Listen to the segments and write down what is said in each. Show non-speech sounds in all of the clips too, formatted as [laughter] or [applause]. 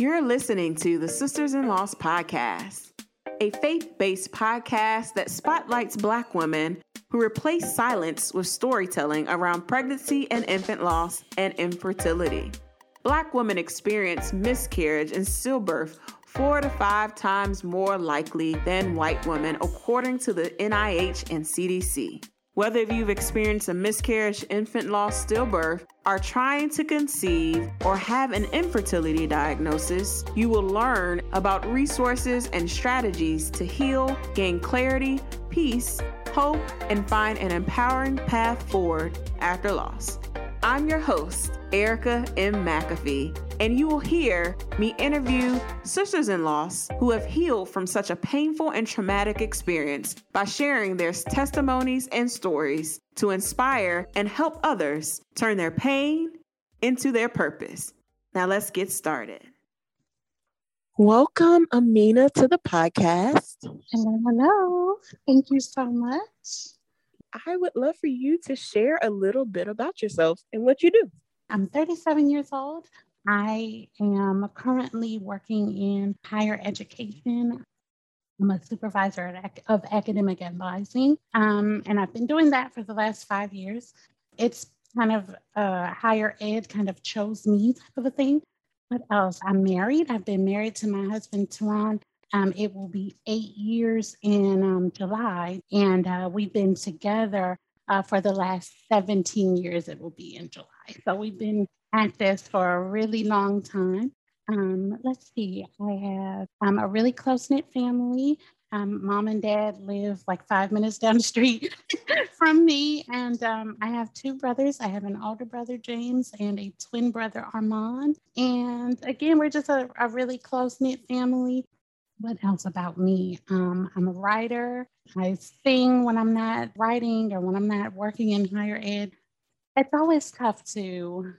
You're listening to the Sisters in Loss podcast, a faith based podcast that spotlights Black women who replace silence with storytelling around pregnancy and infant loss and infertility. Black women experience miscarriage and stillbirth four to five times more likely than white women, according to the NIH and CDC. Whether you've experienced a miscarriage, infant loss, stillbirth, are trying to conceive, or have an infertility diagnosis, you will learn about resources and strategies to heal, gain clarity, peace, hope, and find an empowering path forward after loss. I'm your host, Erica M. McAfee, and you will hear me interview sisters in loss who have healed from such a painful and traumatic experience by sharing their testimonies and stories to inspire and help others turn their pain into their purpose. Now, let's get started. Welcome, Amina, to the podcast. Hello, hello. Thank you so much. I would love for you to share a little bit about yourself and what you do. I'm 37 years old. I am currently working in higher education. I'm a supervisor of academic advising, um, and I've been doing that for the last five years. It's kind of uh, higher ed kind of chose me type of a thing. What else? I'm married. I've been married to my husband, Teron, um, it will be eight years in um, July, and uh, we've been together uh, for the last 17 years. It will be in July. So we've been at this for a really long time. Um, let's see, I have um, a really close knit family. Um, mom and dad live like five minutes down the street [laughs] from me. And um, I have two brothers. I have an older brother, James, and a twin brother, Armand. And again, we're just a, a really close knit family what else about me? Um, I'm a writer. I sing when I'm not writing or when I'm not working in higher ed. It's always tough to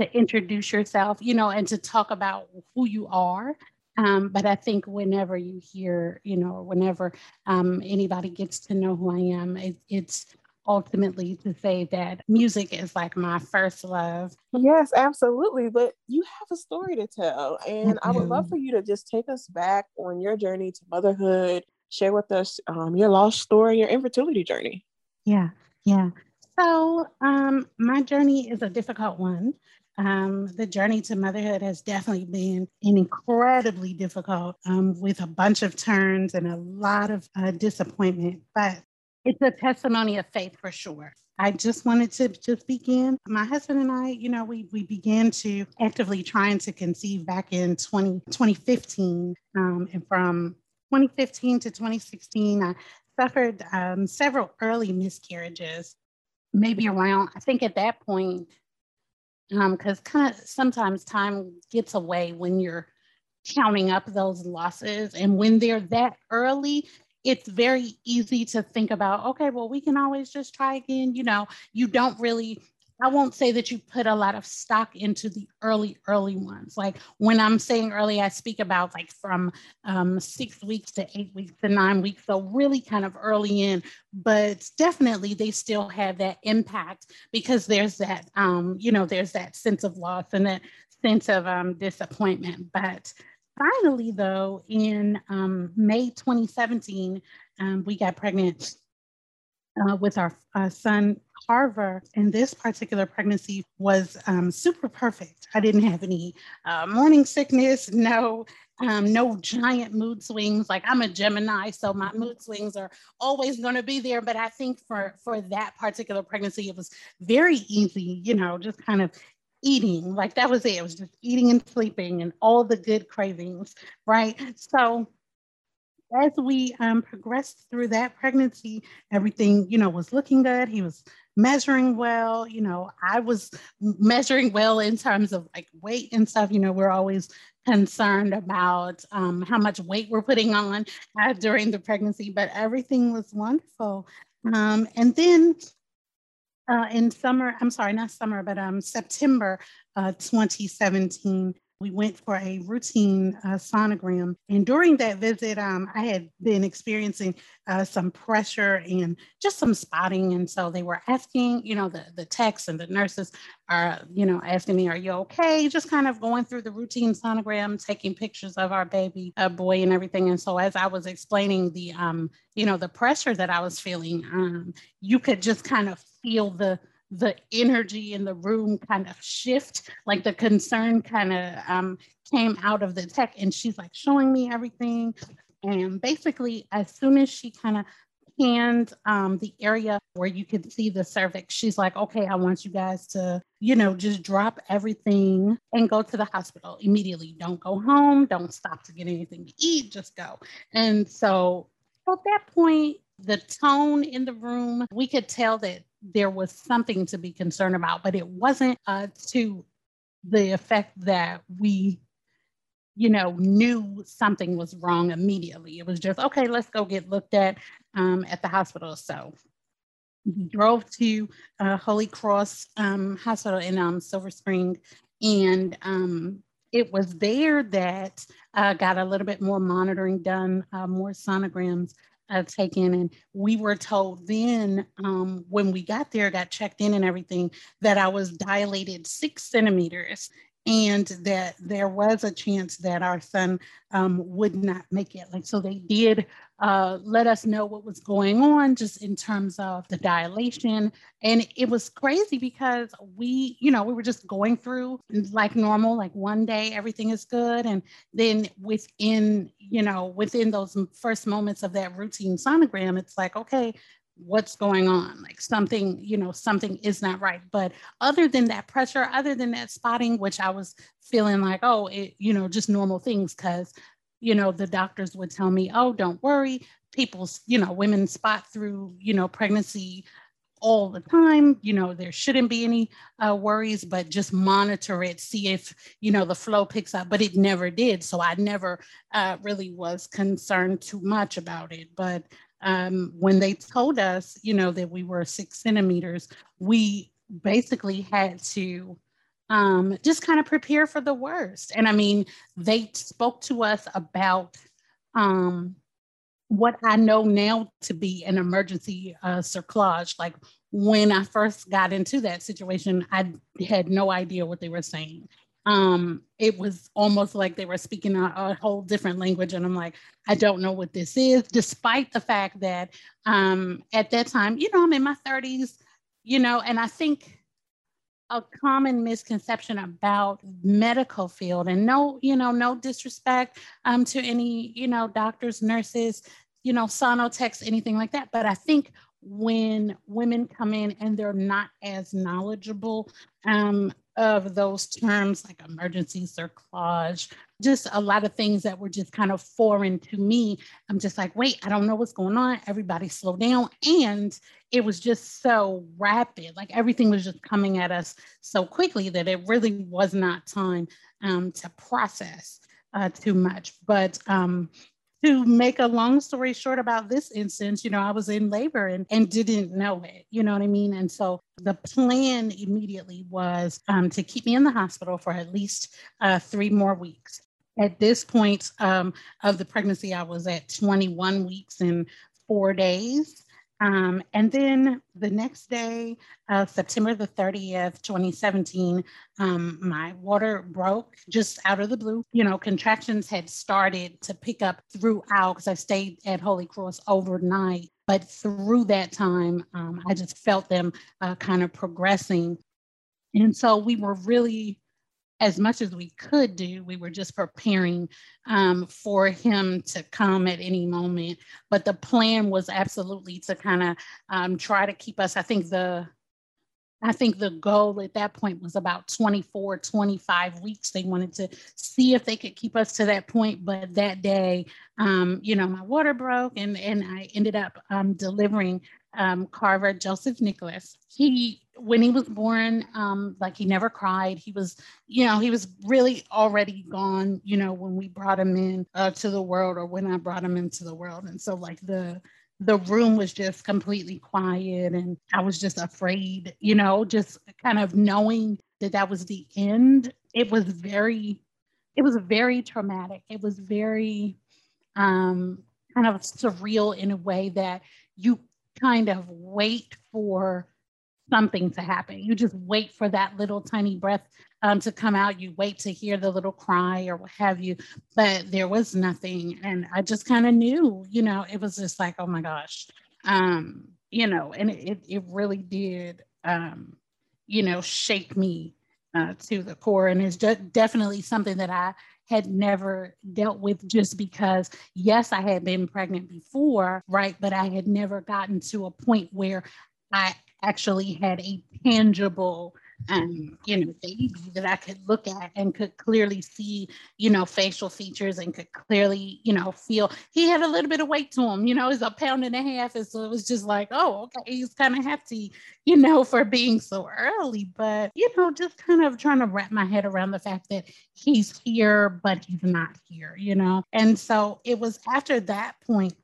to introduce yourself, you know, and to talk about who you are. Um, but I think whenever you hear, you know, whenever um, anybody gets to know who I am, it, it's ultimately to say that music is like my first love. Yes, absolutely. But you have a story to tell. And I, I would love for you to just take us back on your journey to motherhood, share with us um, your lost story, your infertility journey. Yeah, yeah. So um, my journey is a difficult one. Um, the journey to motherhood has definitely been an incredibly difficult um, with a bunch of turns and a lot of uh, disappointment. But it's a testimony of faith for sure. I just wanted to just begin. My husband and I, you know, we we began to actively trying to conceive back in 20, 2015. Um, and from 2015 to 2016, I suffered um, several early miscarriages, maybe around, I think at that point, because um, kind of sometimes time gets away when you're counting up those losses. And when they're that early, it's very easy to think about, okay, well, we can always just try again. You know, you don't really, I won't say that you put a lot of stock into the early, early ones. Like when I'm saying early, I speak about like from um, six weeks to eight weeks to nine weeks. So really kind of early in, but definitely they still have that impact because there's that, um, you know, there's that sense of loss and that sense of um, disappointment. But finally, though, in um, May 2017, um, we got pregnant uh, with our uh, son Carver, and this particular pregnancy was um, super perfect. I didn't have any uh, morning sickness, no, um, no giant mood swings. Like I'm a Gemini, so my mood swings are always going to be there. But I think for for that particular pregnancy, it was very easy. You know, just kind of eating. Like that was it. It was just eating and sleeping and all the good cravings, right? So as we um, progressed through that pregnancy, everything, you know, was looking good. He was measuring well. You know, I was measuring well in terms of like weight and stuff. You know, we're always concerned about um, how much weight we're putting on uh, during the pregnancy, but everything was wonderful. Um, and then uh, in summer, I'm sorry, not summer, but um, September uh, 2017, we went for a routine uh, sonogram. And during that visit, um, I had been experiencing uh, some pressure and just some spotting. And so they were asking, you know, the, the techs and the nurses are, you know, asking me, are you okay? Just kind of going through the routine sonogram, taking pictures of our baby uh, boy and everything. And so as I was explaining the, um, you know, the pressure that I was feeling, um, you could just kind of feel the, the energy in the room kind of shift like the concern kind of um, came out of the tech and she's like showing me everything. And basically as soon as she kind of panned um, the area where you could see the cervix she's like okay i want you guys to you know just drop everything and go to the hospital immediately. Don't go home. Don't stop to get anything to eat. Just go. And so at that point the tone in the room we could tell that there was something to be concerned about, but it wasn't uh, to the effect that we, you know, knew something was wrong immediately. It was just, okay, let's go get looked at um, at the hospital. So we drove to uh, Holy Cross um, Hospital in um, Silver Spring, and um, it was there that uh, got a little bit more monitoring done, uh, more sonograms uh, taken. And we were told then, um, when we got there, got checked in and everything, that I was dilated six centimeters and that there was a chance that our son um, would not make it. Like, so they did uh, let us know what was going on just in terms of the dilation. And it was crazy because we, you know, we were just going through like normal, like one day everything is good. And then within, you know, within those first moments of that routine sonogram, it's like, okay, what's going on like something you know something is not right but other than that pressure other than that spotting which i was feeling like oh it, you know just normal things because you know the doctors would tell me oh don't worry. People's you know women spot through you know pregnancy all the time. You know there shouldn't be any uh, worries but just monitor it see if you know the flow picks up. But it never did. So i never uh, really was concerned too much about it. But um, when they told us, you know, that we were six centimeters, we basically had to um, just kind of prepare for the worst. And I mean, they spoke to us about um, what I know now to be an emergency uh, cerclage. Like when I first got into that situation, I had no idea what they were saying um, it was almost like they were speaking a, a, whole different language. And I'm like, I don't know what this is, despite the fact that um, at that time, you know, I'm in my 30s, you know, and I think a common misconception about medical field and no, you know, no disrespect um, to any, you know, doctors, nurses, you know, sonotechs, anything like that. But I think when women come in and they're not as knowledgeable um, of those terms like emergency cerclage, just a lot of things that were just kind of foreign to me. I'm just like, wait, I don't know what's going on. Everybody slow down. And it was just so rapid. Like everything was just coming at us so quickly that it really was not time um, to process uh, too much. But um, to make a long story short about this instance, you know, I was in labor and, and didn't know it, you know what I mean? And so the plan immediately was um, to keep me in the hospital for at least uh, three more weeks. At this point um, of the pregnancy, I was at 21 weeks and four days. Um, and then the next day, uh, September the 30th, 2017, um, my water broke just out of the blue. You know, contractions had started to pick up throughout because I stayed at Holy Cross overnight. But through that time, um, I just felt them uh, kind of progressing. And so we were really as much as we could do, we were just preparing um, for him to come at any moment. But the plan was absolutely to kind of um, try to keep us. I think the I think the goal at that point was about 24, 25 weeks. They wanted to see if they could keep us to that point. But that day, um, you know, my water broke and, and I ended up um, delivering um, Carver Joseph Nicholas. He when he was born, um, like he never cried. He was, you know, he was really already gone, you know, when we brought him in uh, to the world or when I brought him into the world. And so like the the room was just completely quiet and I was just afraid, you know, just kind of knowing that that was the end. It was very it was very traumatic. It was very um, kind of surreal in a way that you kind of wait for something to happen. You just wait for that little tiny breath um, to come out. You wait to hear the little cry or what have you, but there was nothing. And I just kind of knew, you know, it was just like, oh my gosh, um, you know, and it, it really did, um, you know, shake me uh, to the core. And it's just definitely something that I had never dealt with just because, yes, I had been pregnant before, right? But I had never gotten to a point where I actually had a tangible um, you know, baby that I could look at and could clearly see, you know, facial features and could clearly, you know, feel he had a little bit of weight to him, you know, he's a pound and a half. And so it was just like, oh, okay, he's kind of hefty, you know, [laughs] for being so early. But, you know, just kind of trying to wrap my head around the fact that he's here, but he's not here, you know. And so it was after that point,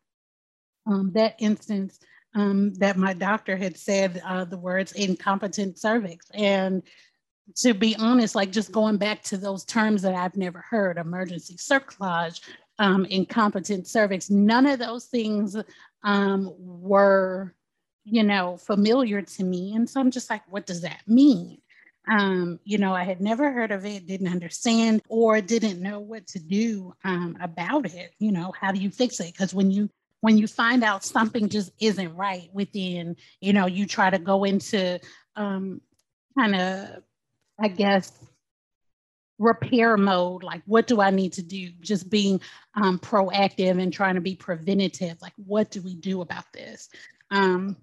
um, that instance um, that my doctor had said uh, the words incompetent cervix. And to be honest, like just going back to those terms that I've never heard emergency cerclage, um, incompetent cervix, none of those things um, were, you know, familiar to me. And so I'm just like, what does that mean? Um, you know, I had never heard of it, didn't understand, or didn't know what to do um, about it. You know, how do you fix it? Because when you when you find out something just isn't right within, you know, you try to go into um, kind of, I guess, repair mode. Like, what do I need to do? Just being um, proactive and trying to be preventative. Like, what do we do about this? Um,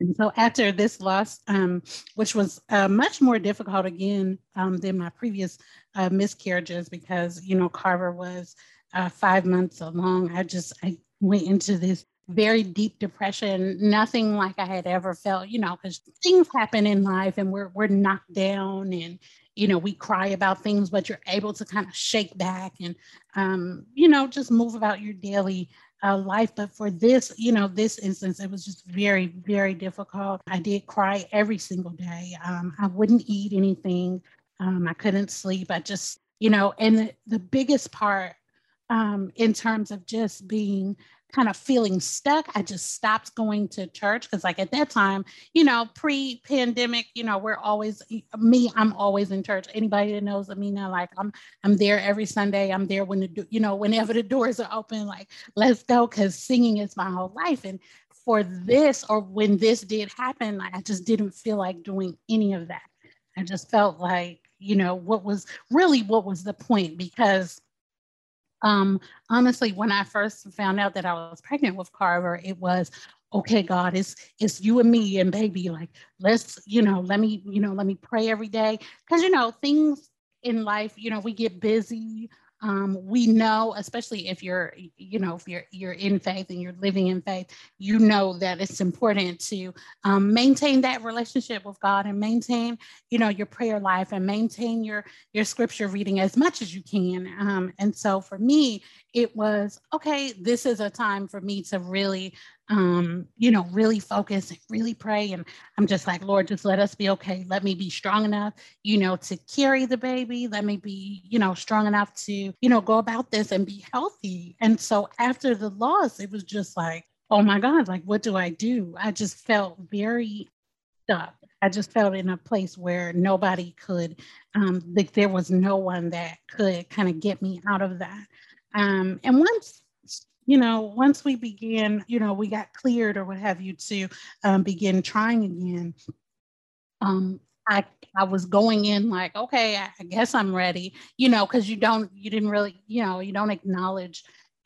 and so after this loss, um, which was uh, much more difficult again um, than my previous uh, miscarriages, because you know Carver was uh, five months along, I just I went into this very deep depression, nothing like I had ever felt, you know, because things happen in life and we're we're knocked down and you know we cry about things, but you're able to kind of shake back and um, you know just move about your daily uh, life. But for this, you know, this instance, it was just very very difficult. I did cry every single day. Um, I wouldn't eat anything. Um, I couldn't sleep. I just you know, and the, the biggest part um, in terms of just being kind of feeling stuck, I just stopped going to church because, like at that time, you know, pre-pandemic, you know, we're always me. I'm always in church. Anybody that knows Amina, like I'm, I'm there every Sunday. I'm there when the, you know, whenever the [laughs] doors are open. Like, let's go, because singing is my whole life. And for this, or when this did happen, like, I just didn't feel like doing any of that. I just felt like, you know, what was really what was the point because um, honestly, when I first found out that I was pregnant with Carver, it was okay, God, it's it's you and me and baby. Like, let's, you know, let me, you know, let me pray every day. Cause you know, things in life, you know, we get busy um, we know especially if you're you know if you're you're in faith and you're living in faith you know that it's important to um, maintain that relationship with god and maintain you know your prayer life and maintain your your scripture reading as much as you can. Um, and so for me it was okay this is a time for me to really um, you know, really focus and really pray. And I'm just like, Lord, just let us be okay. Let me be strong enough, you know, to carry the baby. Let me be, you know, strong enough to, you know, go about this and be healthy. And so after the loss, it was just like, oh my God, like, what do I do? I just felt very stuck. I just felt in a place where nobody could, um, like there was no one that could kind of get me out of that. Um, and once you know, once we began, you know, we got cleared or what have you to um, begin trying again, um, I I was going in like, okay, I, I guess I'm ready, you know, because you don't, you didn't really, you know, you don't acknowledge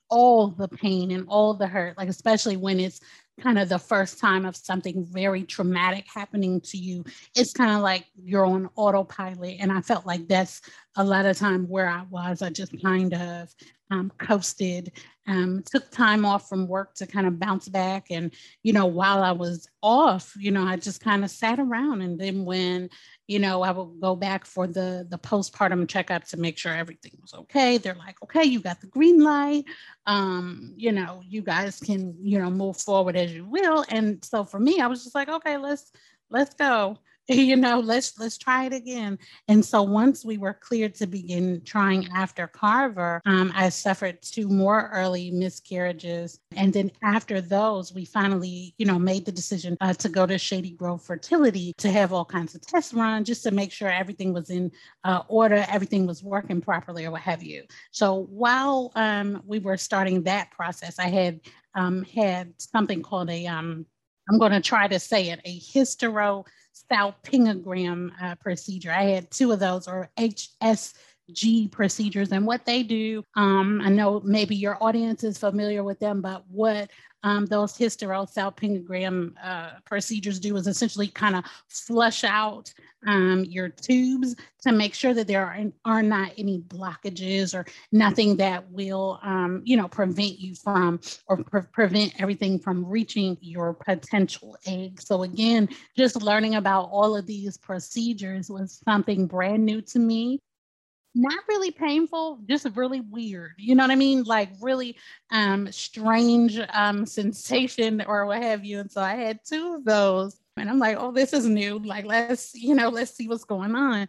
all the pain and all the hurt, like especially when it's kind of the first time of something very traumatic happening to you. It's kind of like you're on autopilot, and I felt like that's a lot of time where I was. I just kind of um, coasted, um, took time off from work to kind of bounce back. And, you know, while I was off, you know, I just kind of sat around. And then when, you know, I would go back for the, the postpartum checkup to make sure everything was okay. They're like, okay, you got the green light. Um, you know, you guys can, you know, move forward as you will. And so for me, I was just like, okay, let's, let's go [laughs] you know let's let's try it again. And so once we were cleared to begin trying after carver um, i suffered two more early miscarriages. And then after those we finally you know made the decision uh, to go to shady grove fertility to have all kinds of tests run just to make sure everything was in uh, order everything was working properly or what have you. So while um, we were starting that process i had um, had something called a um, I'm going to try to say it, a hysterosalpingogram uh, procedure. I had two of those, or HSG procedures. And what they do, um, I know maybe your audience is familiar with them, but what um, those hysterosalpingogram uh, procedures do is essentially kind of flush out um, your tubes to make sure that there are, are not any blockages or nothing that will, um, you know, prevent you from or pre- prevent everything from reaching your potential egg. So again, just learning about all of these procedures was something brand new to me not really painful, just really weird. You know what I mean? Like really um strange um [laughs] sensation or what have you. And so I had two of those. And I'm like, oh, this is new. Like, let's, you know, let's see what's going on.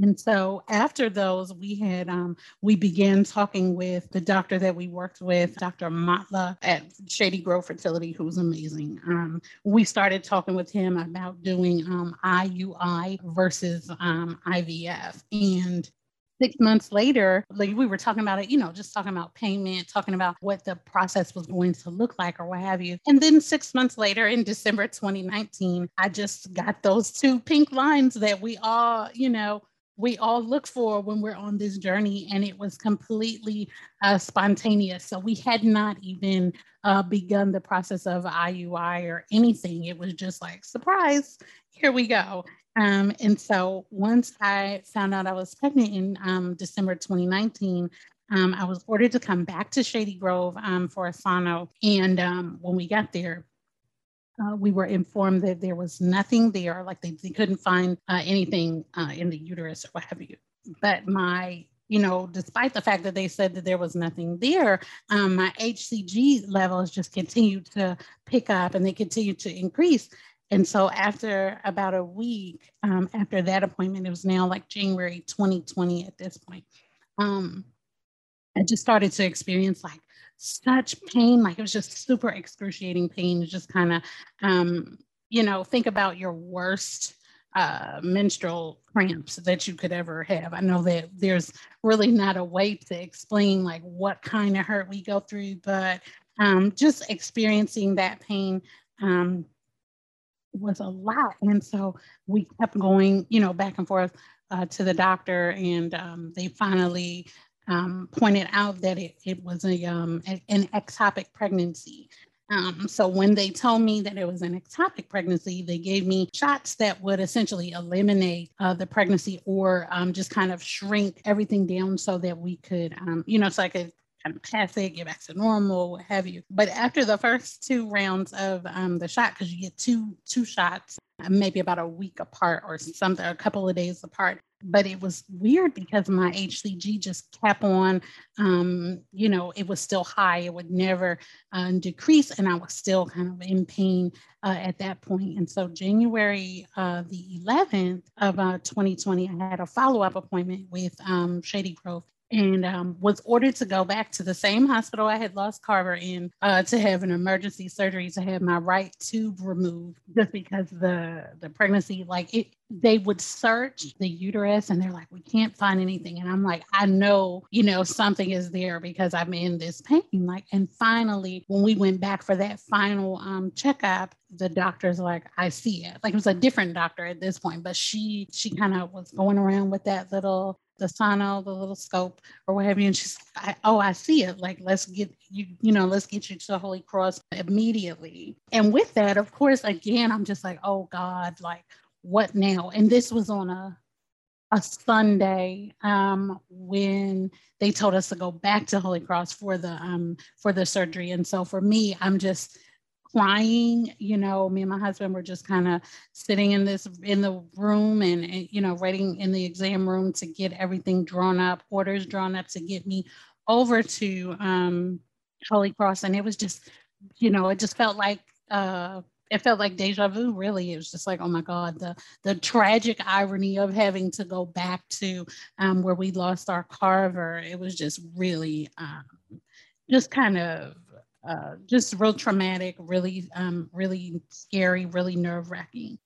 And so after those, we had um, we began talking with the doctor that we worked with, Dr. Matla at Shady Grove Fertility, who's amazing. Um, we started talking with him about doing um, IUI versus um, IVF, and six months later, like we were talking about it, you know, just talking about payment, talking about what the process was going to look like or what have you. And then six months later, in December 2019, I just got those two pink lines that we all, you know, we all look for when we're on this journey and it was completely uh, spontaneous. So we had not even uh, begun the process of iui or anything. It was just like surprise here we go um, and so once I found out I was pregnant in um, December 2019, um, I was ordered to come back to Shady Grove um, for a sono. And um, when we got there, uh, we were informed that there was nothing there, like they, they couldn't find uh, anything uh, in the uterus or what have you. But my you know, despite the fact that they said that there was nothing there, um, my HCG levels just continued to pick up and they continued to increase. And so after about a week um, after that appointment, it was now like January 2020 at this point. Um, I just started to experience like such pain, like it was just super excruciating pain. Just kind of, um, you know, think about your worst uh, menstrual cramps that you could ever have. I know that there's really not a way to explain like what kind of hurt we go through, but um, just experiencing that pain um, was a lot. And so we kept going, you know, back and forth uh, to the doctor, and um, they finally um, pointed out that it, it was a, um, an ectopic pregnancy. Um, so when they told me that it was an ectopic pregnancy, they gave me shots that would essentially eliminate uh, the pregnancy or um, just kind of shrink everything down so that we could, um, you know, so I could kind of pass it, get back to normal, what have you. But after the first two rounds of um, the shot, because you get two two shots, maybe about a week apart or something, a couple of days apart. But it was weird because my HCG just kept on, um, you know, it was still high. It would never uh, decrease. And I was still kind of in pain uh, at that point. And so, January uh, the 11th of uh, 2020, I had a follow up appointment with um, Shady Grove and um, was ordered to go back to the same hospital I had lost Carver in uh, to have an emergency surgery to have my right tube removed just because the the pregnancy like it they would search the uterus and they're like we can't find anything. And I'm like I know you know something is there because I'm in this pain. Like and finally when we went back for that final um, checkup the doctor's like I see it. Like it was a different doctor at this point but she she kind of was going around with that little the sono, the little scope or what have you. And she's like, oh, I see it. Like, let's get you, you know, let's get you to the Holy Cross immediately. And with that, of course, again, I'm just like, oh God, like what now? And this was on a a Sunday um, when they told us to go back to Holy Cross for the um, for the surgery. And so for me, I'm just crying you know me and my husband were just kind of sitting in this in the room and, and, you know waiting in the exam room to get everything drawn up orders drawn up to get me over to um, holy cross. And it was just you know it just felt like uh, it felt like deja vu really. It was just like oh my god the the tragic irony of having to go back to um, where we lost our carver. It was just really um, just kind of uh, just real traumatic really um, really scary really nerve-wracking.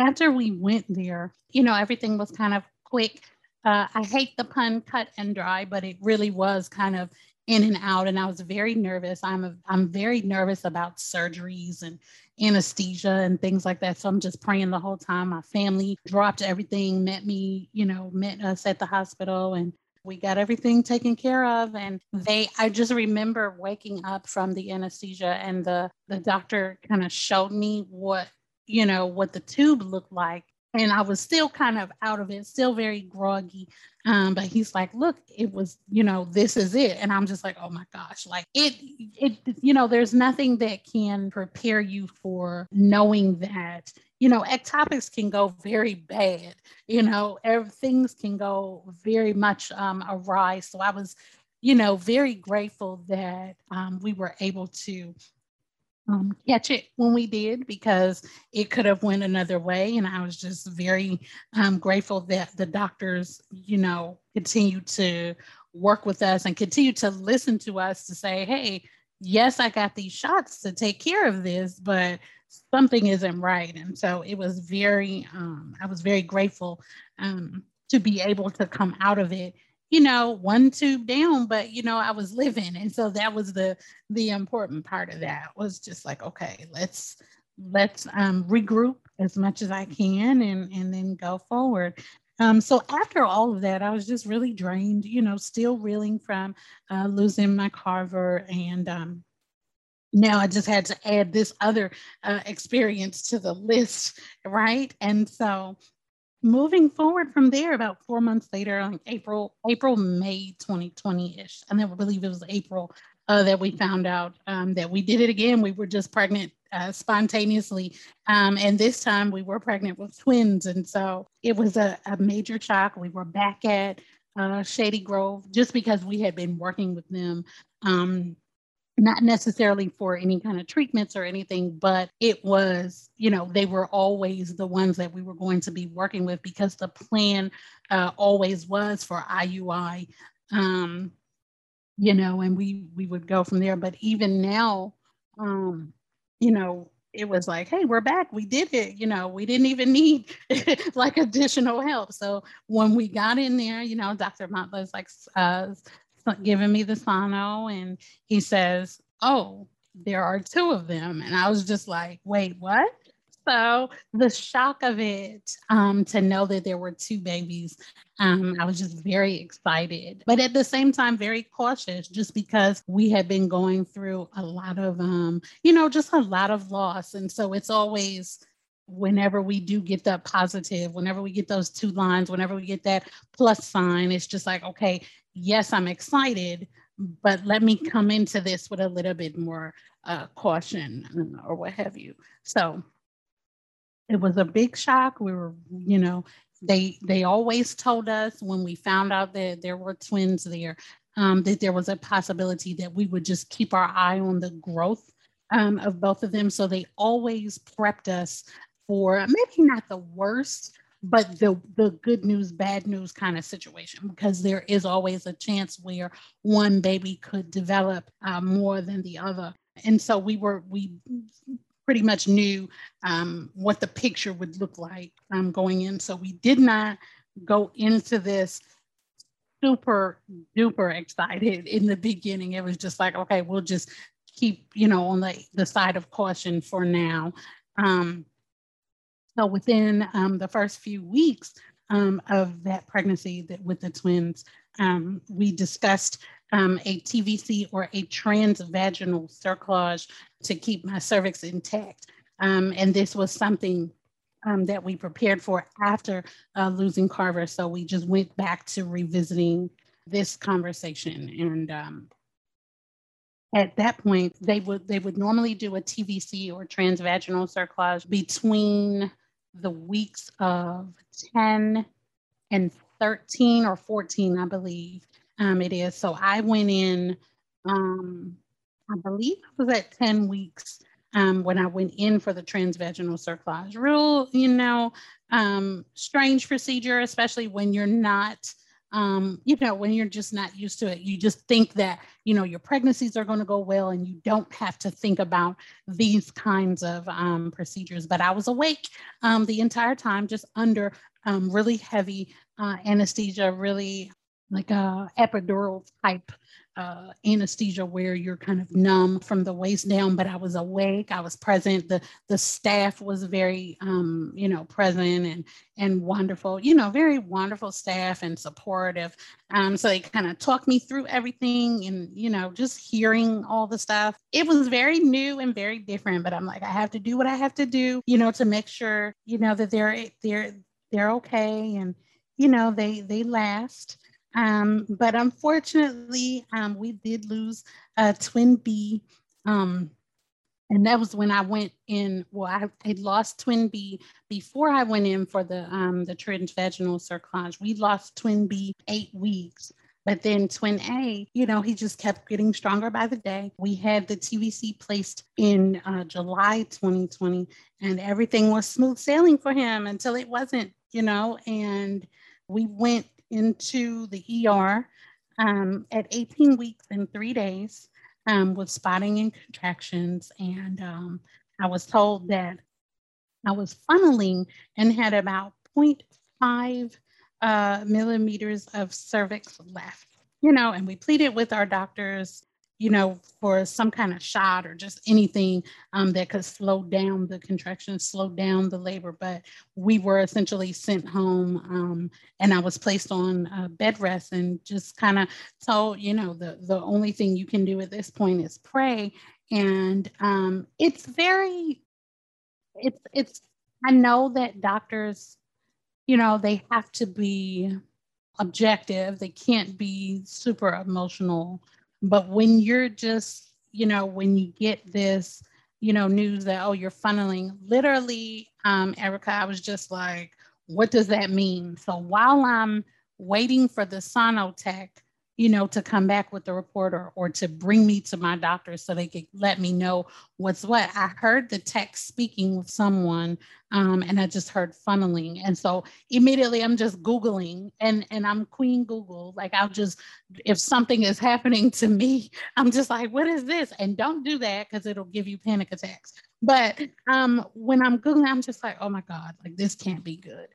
After we went there you know everything was kind of quick. Uh, i hate the pun cut and dry but it really was kind of in and out and i was very nervous. I'm a, i'm very nervous about surgeries and anesthesia and things like that so i'm just praying the whole time. My family dropped everything met me you know met us at the hospital and we got everything taken care of. And they i just remember waking up from the anesthesia and the the doctor kind of showed me what you know what the tube looked like and I was still kind of out of it, still very groggy. Um, but he's like, look, it was, you know, this is it. And I'm just like, oh my gosh, like it, it, you know, there's nothing that can prepare you for knowing that, you know, ectopics can go very bad, you know, things can go very much um, awry. So I was, you know, very grateful that um, we were able to um, catch it when we did because it could have went another way. And i was just very um, grateful that the doctors you know continued to work with us and continue to listen to us to say hey yes i got these shots to take care of this but something isn't right. And so it was very um, i was very grateful um, to be able to come out of it you know one tube down but you know i was living. And so that was the the important part of that was just like okay let's let's um, regroup as much as i can and and then go forward. Um, so after all of that i was just really drained you know still reeling from uh, losing my carver and um, now i just had to add this other uh, experience to the list right? And so moving forward from there, about four months later, like April, April, May 2020-ish, and I believe it was April uh, that we found out um, that we did it again. We were just pregnant uh, spontaneously. Um, and this time we were pregnant with twins. And so it was a, a major shock. We were back at uh, Shady Grove just because we had been working with them um, not necessarily for any kind of treatments or anything, but it was, you know, they were always the ones that we were going to be working with because the plan uh, always was for IUI, um, you know, and we we would go from there. But even now, um, you know, it was like, hey, we're back. We did it. You know, we didn't even need [laughs] like additional help. So when we got in there, you know, Dr. Montla's like, uh, giving me the sono and he says, Oh, there are two of them. And I was just like, Wait, what? So the shock of it um, to know that there were two babies, um, I was just very excited, but at the same time, very cautious just because we had been going through a lot of, um, you know, just a lot of loss. And so it's always, whenever we do get that positive, whenever we get those two lines, whenever we get that plus sign, it's just like, okay, yes, I'm excited, but let me come into this with a little bit more uh, caution uh, or what have you. So it was a big shock. We were, you know, they they always told us when we found out that there were twins there um, that there was a possibility that we would just keep our eye on the growth um, of both of them. So they always prepped us for maybe not the worst, but the the good news bad news kind of situation because there is always a chance where one baby could develop uh, more than the other. And so we were we pretty much knew um, what the picture would look like um, going in. So we did not go into this super duper excited in the beginning. It was just like okay we'll just keep you know on the, the side of caution for now. Um, so within um, the first few weeks um, of that pregnancy that, with the twins, um, we discussed um, a TVC or a transvaginal cerclage to keep my cervix intact. Um, and this was something um, that we prepared for after uh, losing Carver. So we just went back to revisiting this conversation and at that point they would they would normally do a tvc or transvaginal cerclage between the weeks of 10 and 13 or 14, I believe um, it is. So I went in, um, I believe I was at 10 weeks um, when I went in for the transvaginal cerclage. Real, you know, um, strange procedure, especially when you're not um, you know, when you're just not used to it, you just think that, you know, your pregnancies are going to go well and you don't have to think about these kinds of um, procedures. But I was awake um, the entire time, just under um, really heavy uh, anesthesia, really like a epidural type uh, anesthesia where you're kind of numb from the waist down, but I was awake. I was present. The the staff was very, um, you know, present and and wonderful. You know, very wonderful staff and supportive. Um, so they kind of talked me through everything, and you know, just hearing all the stuff. It was very new and very different. But I'm like, I have to do what I have to do, you know, to make sure, you know, that they're they're they're okay and you know they they last um, but unfortunately, um, we did lose a twin B. Um, and that was when I went in. Well, I had lost twin B before I went in for the um, the transvaginal cerclage. We lost twin B eight weeks. But then twin A, you know, he just kept getting stronger by the day. We had the TVC placed in uh, July 2020, and everything was smooth sailing for him until it wasn't, you know. And we went into the ER um, at 18 weeks and three days um, with spotting and contractions. And um, I was told that I was funneling and had about 0.5 uh, millimeters of cervix left. You know, and we pleaded with our doctors you know, for some kind of shot or just anything um, that could slow down the contraction, slow down the labor. But we were essentially sent home, um, and I was placed on uh, bed rest and just kind of told, you know, the the only thing you can do at this point is pray. And um, it's very, it's it's. I know that doctors, you know, they have to be objective. They can't be super emotional but when you're just, you know, when you get this, you know, news that, oh, you're funneling, literally, um, Erica, I was just like, what does that mean? So while I'm waiting for the sonotech, you know, to come back with the report or, or to bring me to my doctor so they could let me know what's what. I heard the text speaking with someone um, and I just heard funneling. And so immediately I'm just Googling and, and I'm Queen Google. Like I'll just, if something is happening to me, I'm just like, what is this? And don't do that because it'll give you panic attacks. But um, when I'm Googling, I'm just like, oh my God, like this can't be good.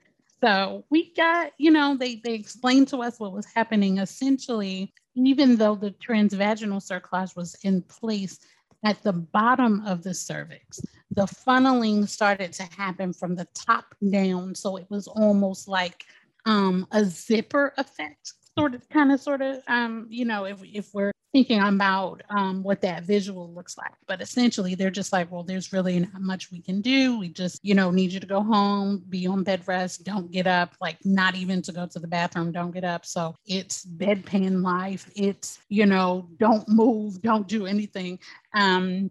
So we got, you know, they they explained to us what was happening. Essentially, even though the transvaginal cerclage was in place at the bottom of the cervix, the funneling started to happen from the top down. So it was almost like um, a zipper effect, sort of, kind of, sort of, um, you know, if if we're thinking about um, what that visual looks like. But essentially, they're just like, well, there's really not much we can do. We just, you know, need you to go home, be on bed rest, don't get up, like not even to go to the bathroom, don't get up. So it's bedpan life. It's, you know, don't move, don't do anything. Um,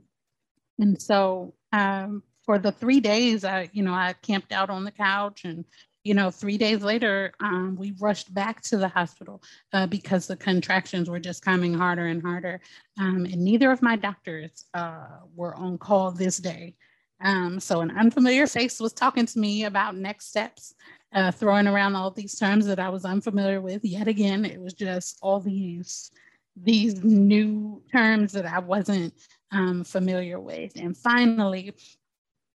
and so um, for the three days, I, you know, I camped out on the couch and you know, three days later, um, we rushed back to the hospital uh, because the contractions were just coming harder and harder. Um, and neither of my doctors uh, were on call this day. Um, so an unfamiliar face was talking to me about next steps, uh, throwing around all these terms that I was unfamiliar with. Yet again, it was just all these these new terms that I wasn't um, familiar with. And finally,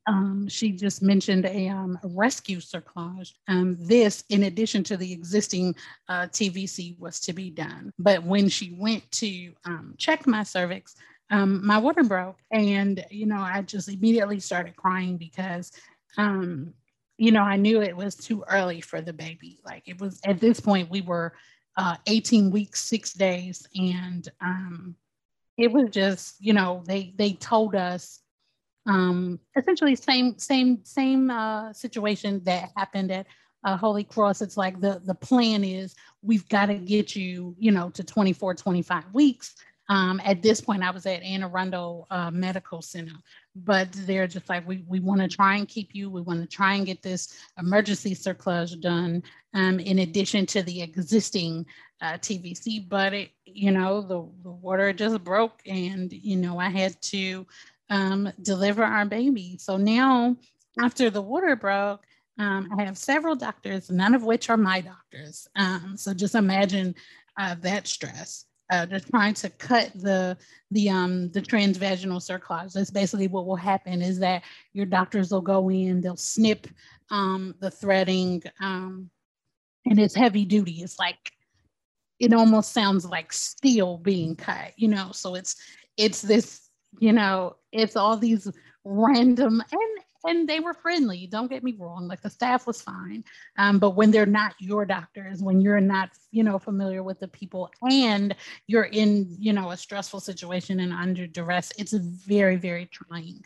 um, she just mentioned a, um, a rescue cerclage. Um, this, in addition to the existing uh, TVC, was to be done. But when she went to um, check my cervix, um, my water broke, and you know, I just immediately started crying because, um, you know, I knew it was too early for the baby. Like it was at this point, we were uh, 18 weeks, six days, and it was just, you know, they they told us um, essentially same same same uh, situation that happened at uh, Holy Cross. It's like the the plan is we've got to get you you know to 24 25 weeks. Um, at this point, I was at Anne Arundel uh, Medical Center, but they're just like, we, we want to try and keep you. We want to try and get this emergency cerclage done um, in addition to the existing uh, TVC. But, it, you know, the, the water just broke and, you know, I had to um, deliver our baby. So now, after the water broke, um, I have several doctors, none of which are my doctors. Um, so just imagine uh, that stress. Uh, they're trying to cut the the um the transvaginal cerclage. That's basically what will happen is that your doctors will go in, they'll snip um, the threading, um, and it's heavy duty. It's like it almost sounds like steel being cut, you know. So it's it's this, you know, it's all these random and and they were friendly. Don't get me wrong; like the staff was fine. Um, but when they're not your doctors, when you're not, you know, familiar with the people, and you're in, you know, a stressful situation and under duress, it's very, very trying.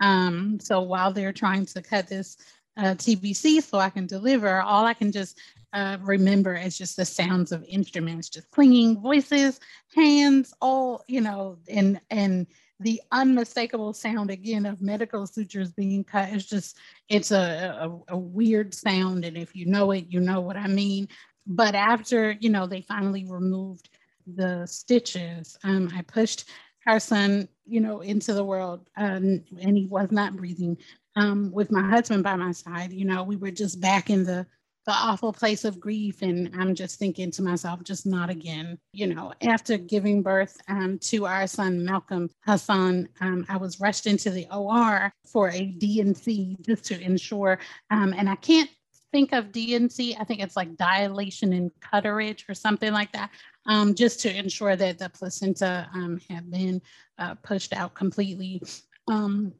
Um, so while they're trying to cut this uh, TVC so I can deliver, all I can just uh, remember is just the sounds of instruments, just clinging voices, hands, all you know, and and the unmistakable sound again of medical sutures being cut. Is just it's a, a, a weird sound and if you know it you know what i mean. But after you know they finally removed the stitches um, i pushed our son you know into the world um, and he was not breathing. Um, with my husband by my side you know we were just back in the the awful place of grief. And I'm just thinking to myself, just not again. You know, after giving birth um, to our son, Malcolm Hassan, um, I was rushed into the OR for a D&C just to ensure, um, and I can't think of D&C, I think it's like dilation and curettage or something like that. Um, just to ensure that the placenta um, had been uh, pushed out completely. Um,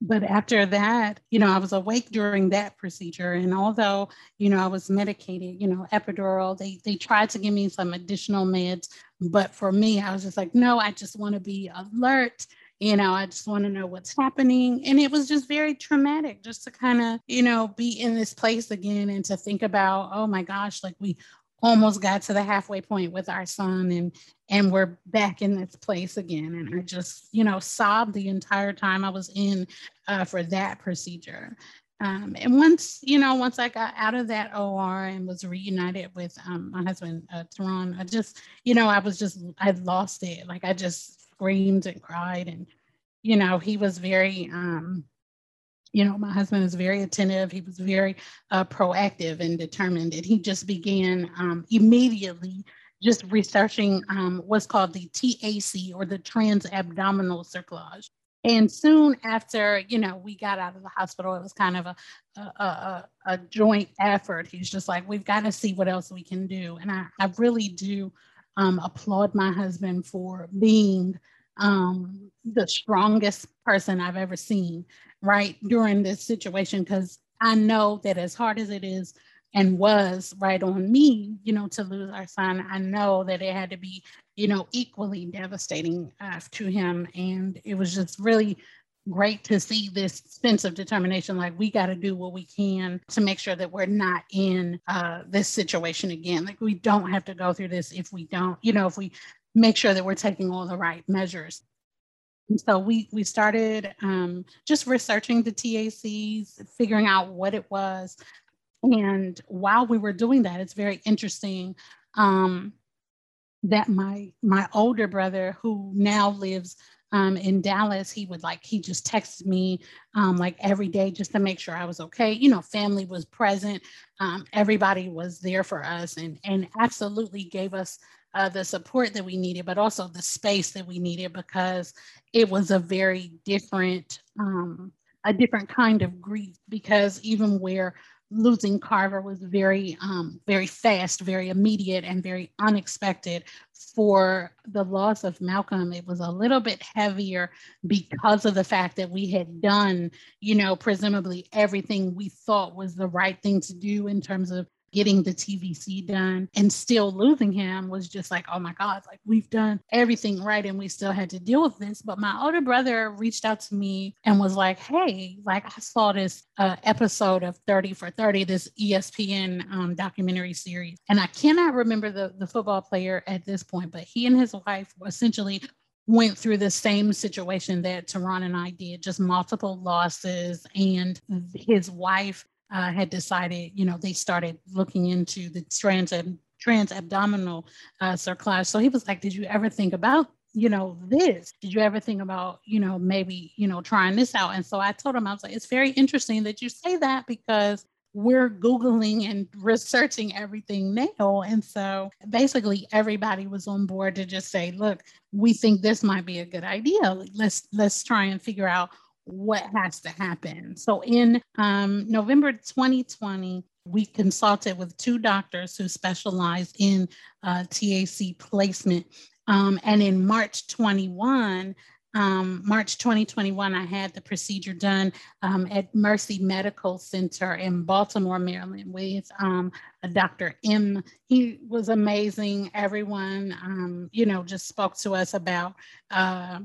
but after that, you know, I was awake during that procedure. And although, you know, I was medicated, you know, epidural, they they tried to give me some additional meds. But for me, I was just like, no, I just want to be alert. You know, I just want to know what's happening. And it was just very traumatic just to kind of, you know, be in this place again and to think about, oh my gosh, like we almost got to the halfway point with our son and and we're back in this place again. And i just you know sobbed the entire time i was in uh, for that procedure. Um, and once you know once i got out of that or and was reunited with um, my husband uh, Teron, i just you know i was just i lost it. Like i just screamed and cried and you know he was very um you know, my husband is very attentive. He was very uh, proactive and determined, and he just began um, immediately just researching um, what's called the TAC or the transabdominal cerclage. And soon after, you know, we got out of the hospital, it was kind of a, a, a, a joint effort. He's just like, we've got to see what else we can do. And I, I really do um, applaud my husband for being um, the strongest person I've ever seen right during this situation because I know that as hard as it is and was right on me, you know, to lose our son, I know that it had to be, you know, equally devastating uh, to him. And it was just really great to see this sense of determination like we got to do what we can to make sure that we're not in uh, this situation again like we don't have to go through this if we don't you know if we make sure that we're taking all the right measures so we we started um, just researching the TACs, figuring out what it was. And while we were doing that, it's very interesting um, that my my older brother, who now lives um, in Dallas, he would like he just texted me um, like every day just to make sure I was okay. You know, family was present, um, everybody was there for us, and and absolutely gave us uh, the support that we needed, but also the space that we needed because it was a very different, um, a different kind of grief. Because even where losing Carver was very, um, very fast, very immediate, and very unexpected. For the loss of Malcolm, it was a little bit heavier because of the fact that we had done, you know, presumably everything we thought was the right thing to do in terms of getting the TVC done and still losing him was just like, oh my God, like we've done everything right and we still had to deal with this. But my older brother reached out to me and was like, hey, like I saw this uh, episode of 30 for 30, this ESPN um, documentary series. And I cannot remember the, the football player at this point, but he and his wife essentially went through the same situation that Teron and I did, just multiple losses. And his wife uh, had decided, you know, they started looking into the trans trans abdominal uh. So he was like, "Did you ever think about you know, this? Did you ever think about, you know, maybe, you know, trying this out? And so I told him, I was like, it's very interesting that you say that because we're Googling and researching everything now. And so basically everybody was on board to just say, look, we think this might be a good idea. Let's let's try and figure out what has to happen. So in um, November 2020, we consulted with two doctors who specialized in uh, TAC placement. Um, and in March 21, um, March 2021, I had the procedure done um, at Mercy Medical Center in Baltimore, Maryland, with um, a Dr. M. He was amazing. Everyone, um, you know, just spoke to us about uh,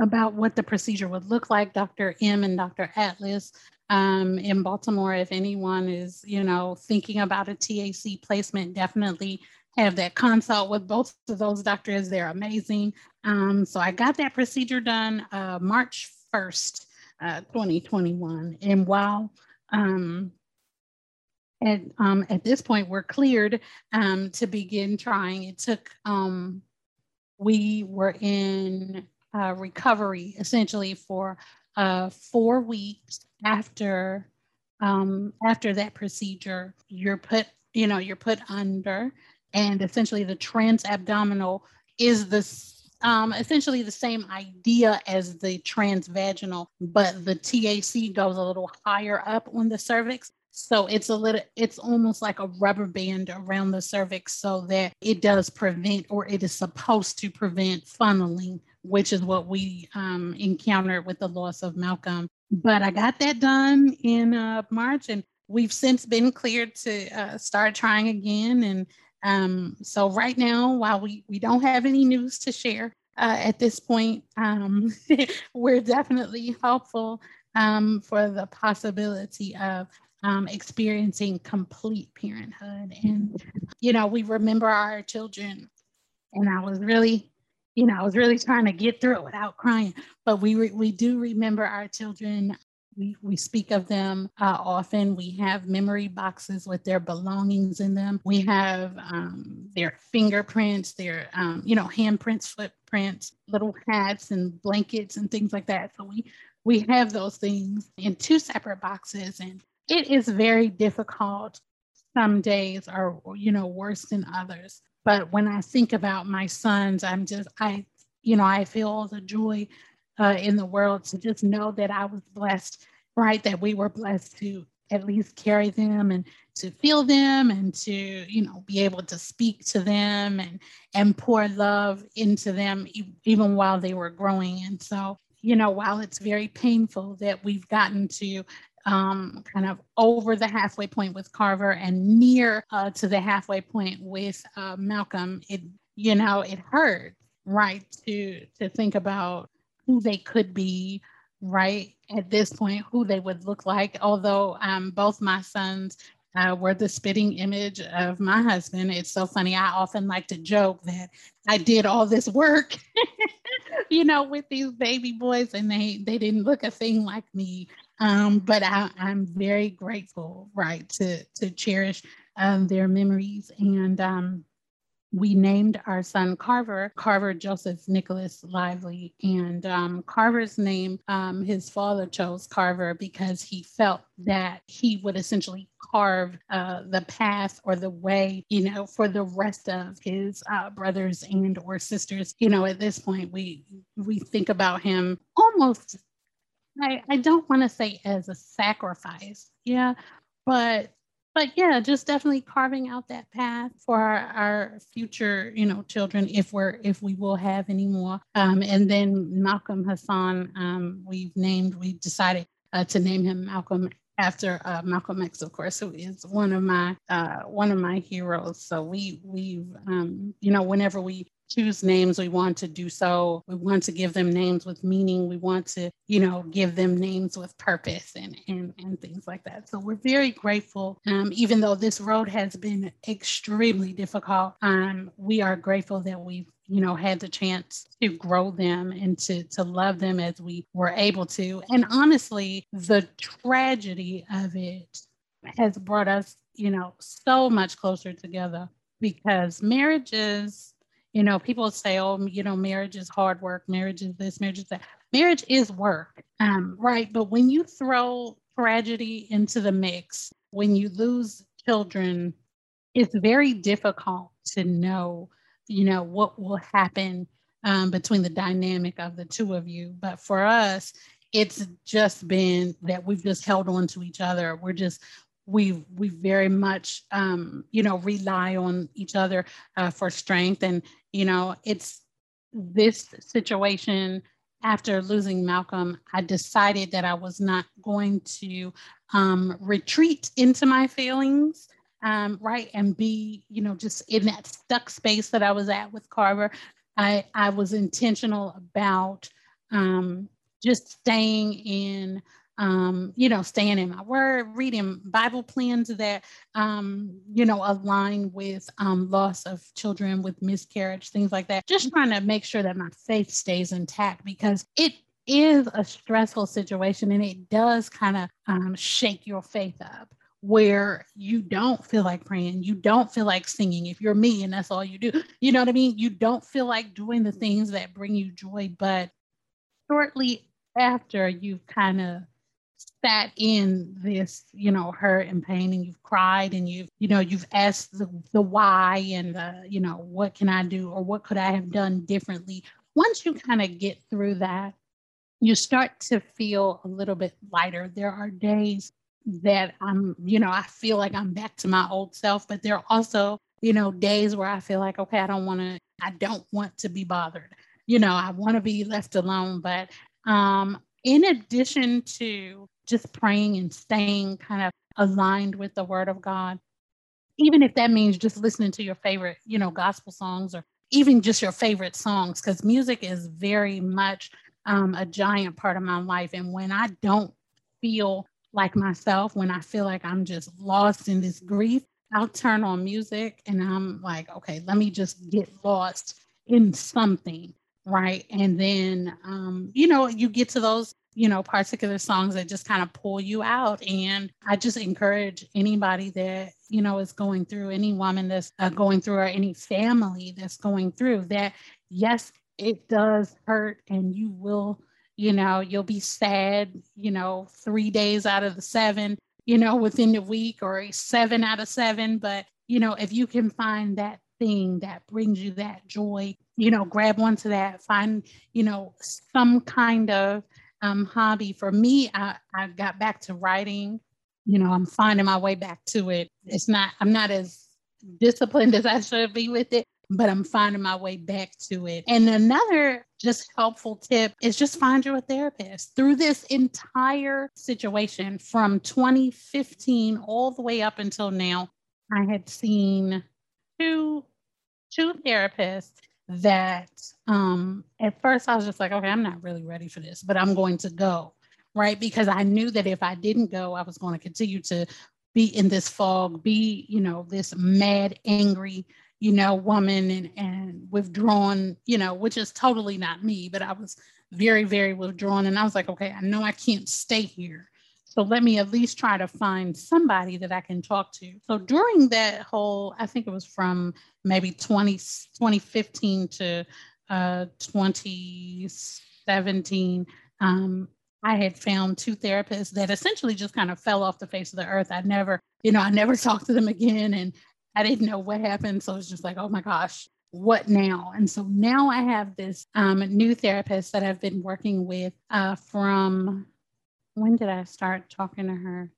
about what the procedure would look like. Dr. M and Dr. Atlas um, in Baltimore. If anyone is, you know, thinking about a TAC placement, definitely have that consult with both of those doctors. They're amazing. Um, so I got that procedure done uh, March 1st, uh, 2021. And while um, at, um, at this point we're cleared um, to begin trying, it took, um, we were in uh, recovery essentially for uh, four weeks after um, after that procedure. You're put, you know, you're put under and essentially the transabdominal is the um, essentially the same idea as the transvaginal, but the TAC goes a little higher up on the cervix. So it's a little, it's almost like a rubber band around the cervix so that it does prevent or it is supposed to prevent funneling, which is what we um, encountered with the loss of Malcolm. But I got that done in uh, March and we've since been cleared to uh, start trying again. And um, so right now, while we, we don't have any news to share uh, at this point, um, [laughs] we're definitely hopeful um, for the possibility of um, experiencing complete parenthood. And, you know, we remember our children. And I was really, you know, I was really trying to get through it without crying. But we, re- we do remember our children we, we speak of them uh, often. We have memory boxes with their belongings in them. We have um, their fingerprints, their, um, you know, handprints, footprints, little hats and blankets and things like that. So we, we have those things in two separate boxes. And it is very difficult. Some days are, you know, worse than others. But when I think about my sons, I'm just, I, you know, I feel the joy uh, in the world to just know that I was blessed, right? That we were blessed to at least carry them and to feel them and to you know be able to speak to them and and pour love into them even while they were growing and so you know while it's very painful that we've gotten to um, kind of over the halfway point with carver and near uh, to the halfway point with uh, malcolm it you know it hurt right to to think about who they could be right at this point, who they would look like. Although um, both my sons uh, were the spitting image of my husband. It's so funny. I often like to joke that I did all this work, [laughs] you know, with these baby boys, and they they didn't look a thing like me. Um, but I, am very grateful, right, to to cherish um, their memories and um, we named our son Carver, Carver Joseph Nicholas Lively. And um, Carver's name, um, his father chose Carver because he felt that he would essentially carve uh, the path or the way, you know, for the rest of his uh, brothers and or sisters. You know, at this point, we we think about him almost. I, I don't want to say as a sacrifice, yeah, but but yeah, just definitely carving out that path for our, our, future, you know, children if we're if we will have any more. Um, and then Malcolm Hassan, um, we've named, we decided uh, to name him Malcolm after uh, Malcolm X, of course, who is one of my uh, one of my heroes. So we we've um, you know whenever we choose names, we want to do so. We want to give them names with meaning. We want to, you know, give them names with purpose and and, and things like that. So we're very grateful. Um, even though this road has been extremely difficult, um, we are grateful that we've you know had the chance to grow them and to to love them as we were able to and honestly the tragedy of it has brought us you know so much closer together because marriages You know, people say, oh, you know, marriage is hard work, marriage is this, marriage is that. Marriage is work, um, right? But when you throw tragedy into the mix, when you lose children, it's very difficult to know, you know, what will happen um, between the dynamic of the two of you. But for us, it's just been that we've just held on to each other. We're just we we very much um, you know rely on each other uh, for strength, and you know it's this situation after losing Malcolm, I decided that I was not going to um, retreat into my feelings, um, right, and be, you know, just in that stuck space that I was at with Carver. I, I was intentional about um, just staying in um, you know, staying in my word, reading Bible plans that, um, you know, align with um, loss of children with miscarriage, things like that. Just trying to make sure that my faith stays intact because it is a stressful situation and it does kind of um, shake your faith up where you don't feel like praying, you don't feel like singing. If you're me and that's all you do, you know what I mean? You don't feel like doing the things that bring you joy. But shortly after you've kind of sat in this, you know, hurt and pain and you've cried and you've, you know, you've asked the, the why and the, you know, what can I do or what could I have done differently? Once you kind of get through that, you start to feel a little bit lighter. There are days that I'm, you know, I feel like I'm back to my old self, but there are also, you know, days where I feel like, okay, I don't want to, I don't want to be bothered. You know, I want to be left alone, but um, in addition to just praying and staying kind of aligned with the word of God, even if that means just listening to your favorite, you know, gospel songs or even just your favorite songs, because music is very much um, a giant part of my life. And when I don't feel like myself, when I feel like I'm just lost in this grief, I'll turn on music and I'm like, okay, let me just get lost in something right and then um, you know you get to those you know particular songs that just kind of pull you out and i just encourage anybody that you know is going through any woman that's uh, going through or any family that's going through that yes it does hurt and you will you know you'll be sad you know three days out of the seven you know within the week or seven out of seven but you know if you can find that thing that brings you that joy you know grab onto that find you know some kind of um, hobby. For me I, I got back to writing. You know i'm finding my way back to it. It's not i'm not as disciplined as i should be with it but i'm finding my way back to it. And another just helpful tip is just find you a therapist. Through this entire situation from 2015 all the way up until now i had seen two two therapists that um, at first I was just like, okay, I'm not really ready for this, but I'm going to go, right? Because I knew that if I didn't go, I was going to continue to be in this fog, be, you know, this mad, angry, you know, woman and, and withdrawn, you know, which is totally not me, but I was very, very withdrawn. And I was like, okay, I know I can't stay here. So let me at least try to find somebody that I can talk to. So during that whole, I think it was from maybe 20, 2015 to uh, 2017, um, I had found two therapists that essentially just kind of fell off the face of the earth. I never, you know, I never [laughs] talked to them again and I didn't know what happened. So it's just like, oh my gosh, what now? And so now I have this um, new therapist that I've been working with uh, from when did I start talking to her?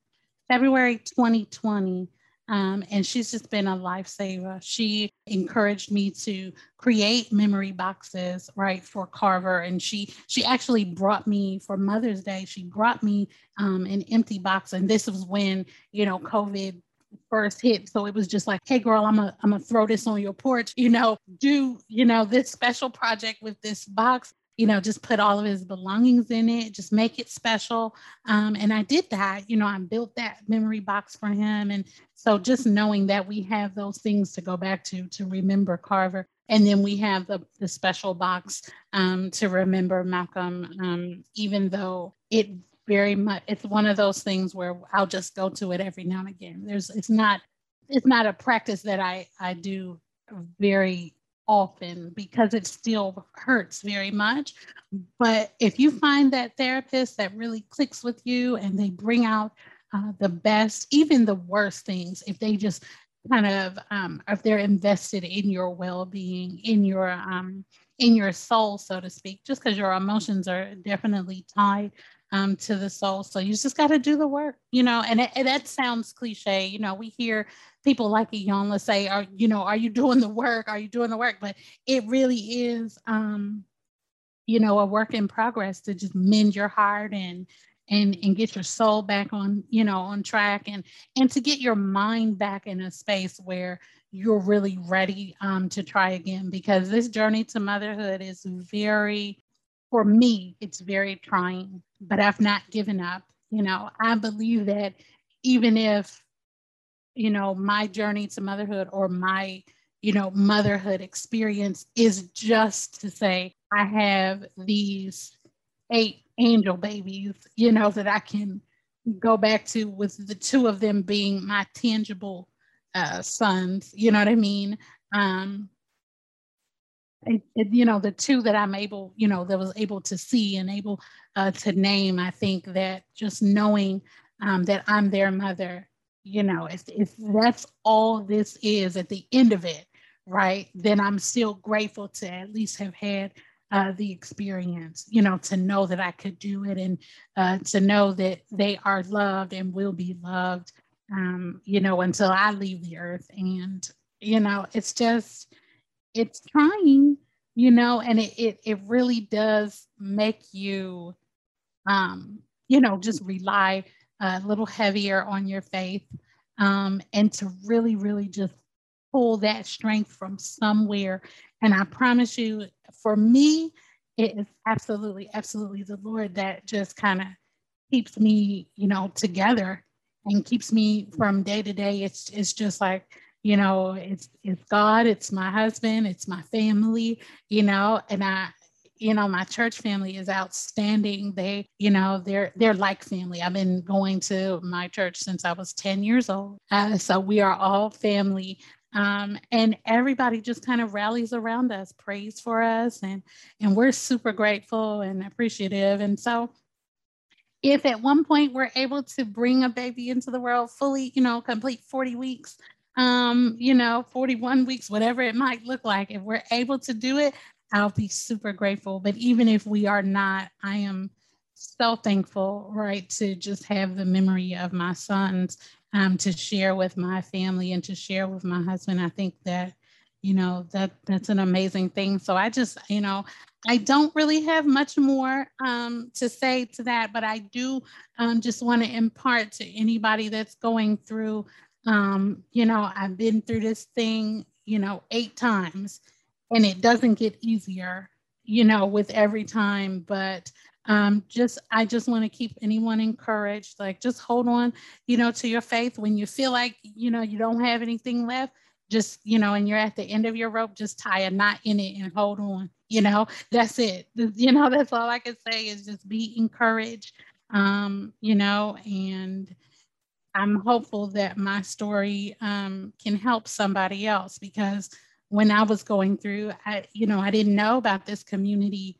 February 2020. Um, and she's just been a lifesaver. She encouraged me to create memory boxes, right, for Carver. And she she actually brought me for Mother's Day. She brought me um, an empty box, and this was when you know COVID first hit. So it was just like, hey girl, I'm gonna I'm gonna throw this on your porch, you know, do, you know, this special project with this box you know, just put all of his belongings in it, just make it special. Um, and I did that, you know, I built that memory box for him. And so just knowing that we have those things to go back to, to remember Carver. And then we have the, the special box um, to remember Malcolm, um, even though it very much, it's one of those things where I'll just go to it every now and again. There's, it's not, it's not a practice that I, I do very often because it still hurts very much. But if you find that therapist that really clicks with you and they bring out uh, the best, even the worst things, if they just kind of, um, if they're invested in your well-being, in your um, in your soul, so to speak, just because your emotions are definitely tied um, to the soul. So you just got to do the work, you know, and, it, and, that sounds cliche. You know, we hear people like Iyanla say, are, you know, are you doing the work? Are you doing the work? But it really is, um, you know, a work in progress to just mend your heart and, and, and get your soul back on, you know, on track and, and to get your mind back in a space where you're really ready um, to try again because this journey to motherhood is very for me, it's very trying, but I've not given up. You know, I believe that even if, you know, my journey to motherhood or my, you know, motherhood experience is just to say, I have these eight angel babies, you know, that I can go back to with the two of them being my tangible uh, sons, you know what I mean? Um, you know the two that i'm able you know that was able to see and able uh, to name i think that just knowing um, that i'm their mother you know if, if that's all this is at the end of it right then i'm still grateful to at least have had uh, the experience you know to know that i could do it and uh, to know that they are loved and will be loved um, you know until i leave the earth. And you know it's just it's trying, you know, and it, it, it really does make you, um, you know, just rely a little heavier on your faith um, and to really, really just pull that strength from somewhere. And I promise you, for me, it is absolutely, absolutely the Lord that just kind of keeps me, you know, together and keeps me from day to day. It's it's just like you know it's it's god it's my husband it's my family you know and i you know my church family is outstanding. They you know they're they're like family. I've been going to my church since i was 10 years old. Uh, so we are all family. Um, and everybody just kind of rallies around us prays for us and and we're super grateful and appreciative. And so if at one point we're able to bring a baby into the world fully you know complete 40 weeks um, you know, 41 weeks, whatever it might look like. If we're able to do it, I'll be super grateful. But even if we are not, I am so thankful, right, to just have the memory of my sons um, to share with my family and to share with my husband. I think that, you know, that that's an amazing thing. So I just, you know, I don't really have much more um, to say to that, but I do um, just want to impart to anybody that's going through um, you know, I've been through this thing, you know, eight times and it doesn't get easier, you know, with every time. But um, just, I just want to keep anyone encouraged. Like, just hold on, you know, to your faith when you feel like, you know, you don't have anything left. Just, you know, and you're at the end of your rope, just tie a knot in it and hold on. You know, that's it. [laughs] You know, that's all I can say is just be encouraged, um, you know, and, I'm hopeful that my story um, can help somebody else because when I was going through, I, you know, I didn't know about this community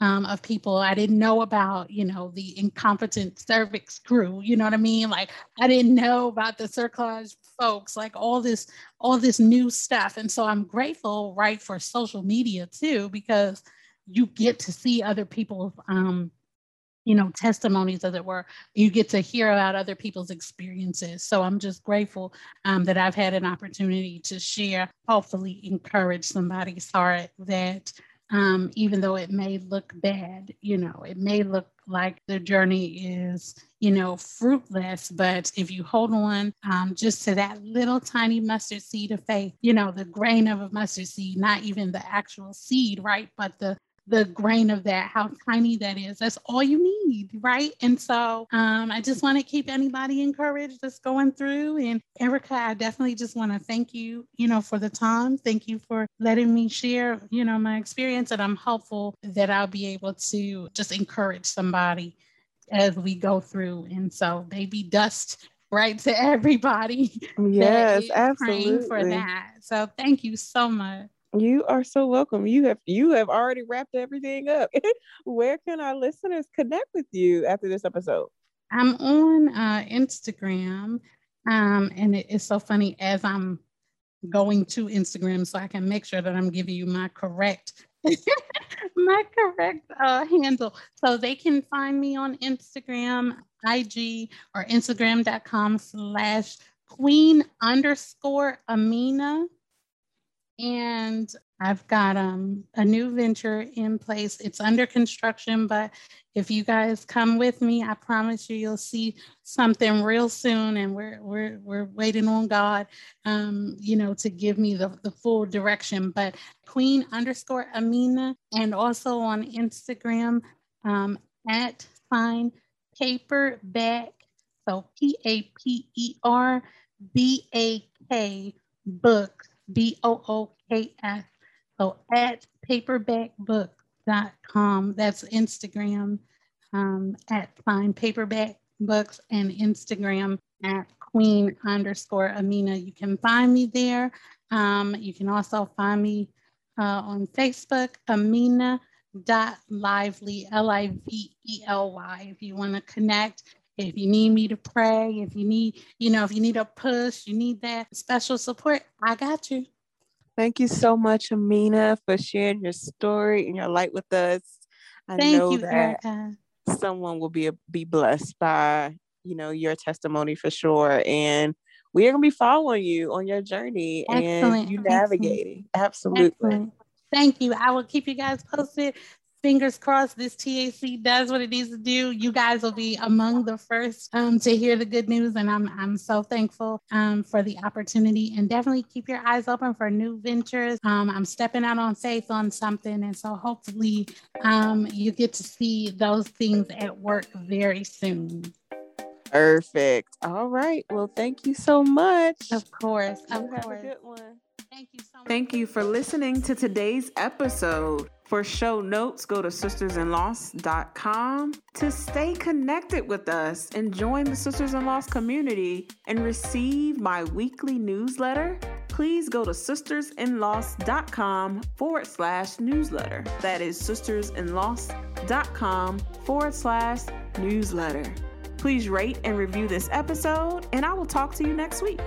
um, of people. I didn't know about, you know, the incompetent cervix crew. You know what I mean? Like I didn't know about the cerclage folks, like all this, all this new stuff. And so I'm grateful, right, for social media too, because you get to see other people's um, you know testimonies as it were you get to hear about other people's experiences. So i'm just grateful um, that i've had an opportunity to share hopefully encourage somebody's heart that um, even though it may look bad you know it may look like the journey is you know fruitless but if you hold on um, just to that little tiny mustard seed of faith you know the grain of a mustard seed not even the actual seed right but the the grain of that, how tiny that is. That's all you need, right? And so um, I just want to keep anybody encouraged that's going through. And Erica, I definitely just want to thank you, you know, for the time. Thank you for letting me share, you know, my experience. And I'm hopeful that I'll be able to just encourage somebody as we go through. And so, baby dust right to [laughs] everybody. Yes, absolutely. for that. So thank you so much. You are so welcome. You have you have already wrapped everything up. [laughs] Where can our listeners connect with you after this episode? I'm on uh, Instagram, um, and it, it's so funny as I'm going to Instagram, so I can make sure that I'm giving you my correct [laughs] my correct uh, handle. So they can find me on Instagram, IG, or Instagram.com slash queen underscore Amina. And I've got um, a new venture in place. It's under construction, but if you guys come with me, I promise you, you'll see something real soon. And we're we're we're waiting on God, um, you know, to give me the, the full direction. But Queen underscore Amina, and also on Instagram um, at sign paperback. So P A P E R B A K books B O O K S. So at paperbackbooks.com. That's Instagram um, at Find Paperback Books and Instagram at Queen underscore Amina. You can find me there. Um, you can also find me uh, on Facebook, Amina dot lively l-i-v-e-l-y if you want to connect if you need me to pray if you need you know if you need a push you need that special support i got you Thank you so much, Amina, for sharing your story and your light with us. I Thank know you, that Erica. someone will be be blessed by you know your testimony for sure, and we are gonna be following you on your journey Excellent, and you excellent. navigating. Absolutely. Excellent. Thank you. I will keep you guys posted. Fingers crossed this TAC does what it needs to do. You guys will be among the first um, to hear the good news. And I'm, I'm so thankful um, for the opportunity. And definitely keep your eyes open for new ventures. Um, I'm stepping out on faith on something. And so hopefully um, you get to see those things at work very soon. Perfect. All right. Well, thank you so much. Of course. Of You have a course. good one. Thank you so much. Thank you for listening to today's episode. For show notes, go to sistersinloss.com to stay connected with us and join the Sisters in Loss community and receive my weekly newsletter. Please go to sistersinloss.com forward slash newsletter. That is sistersinloss.com forward slash newsletter. Please rate and review this episode, and I will talk to you next week.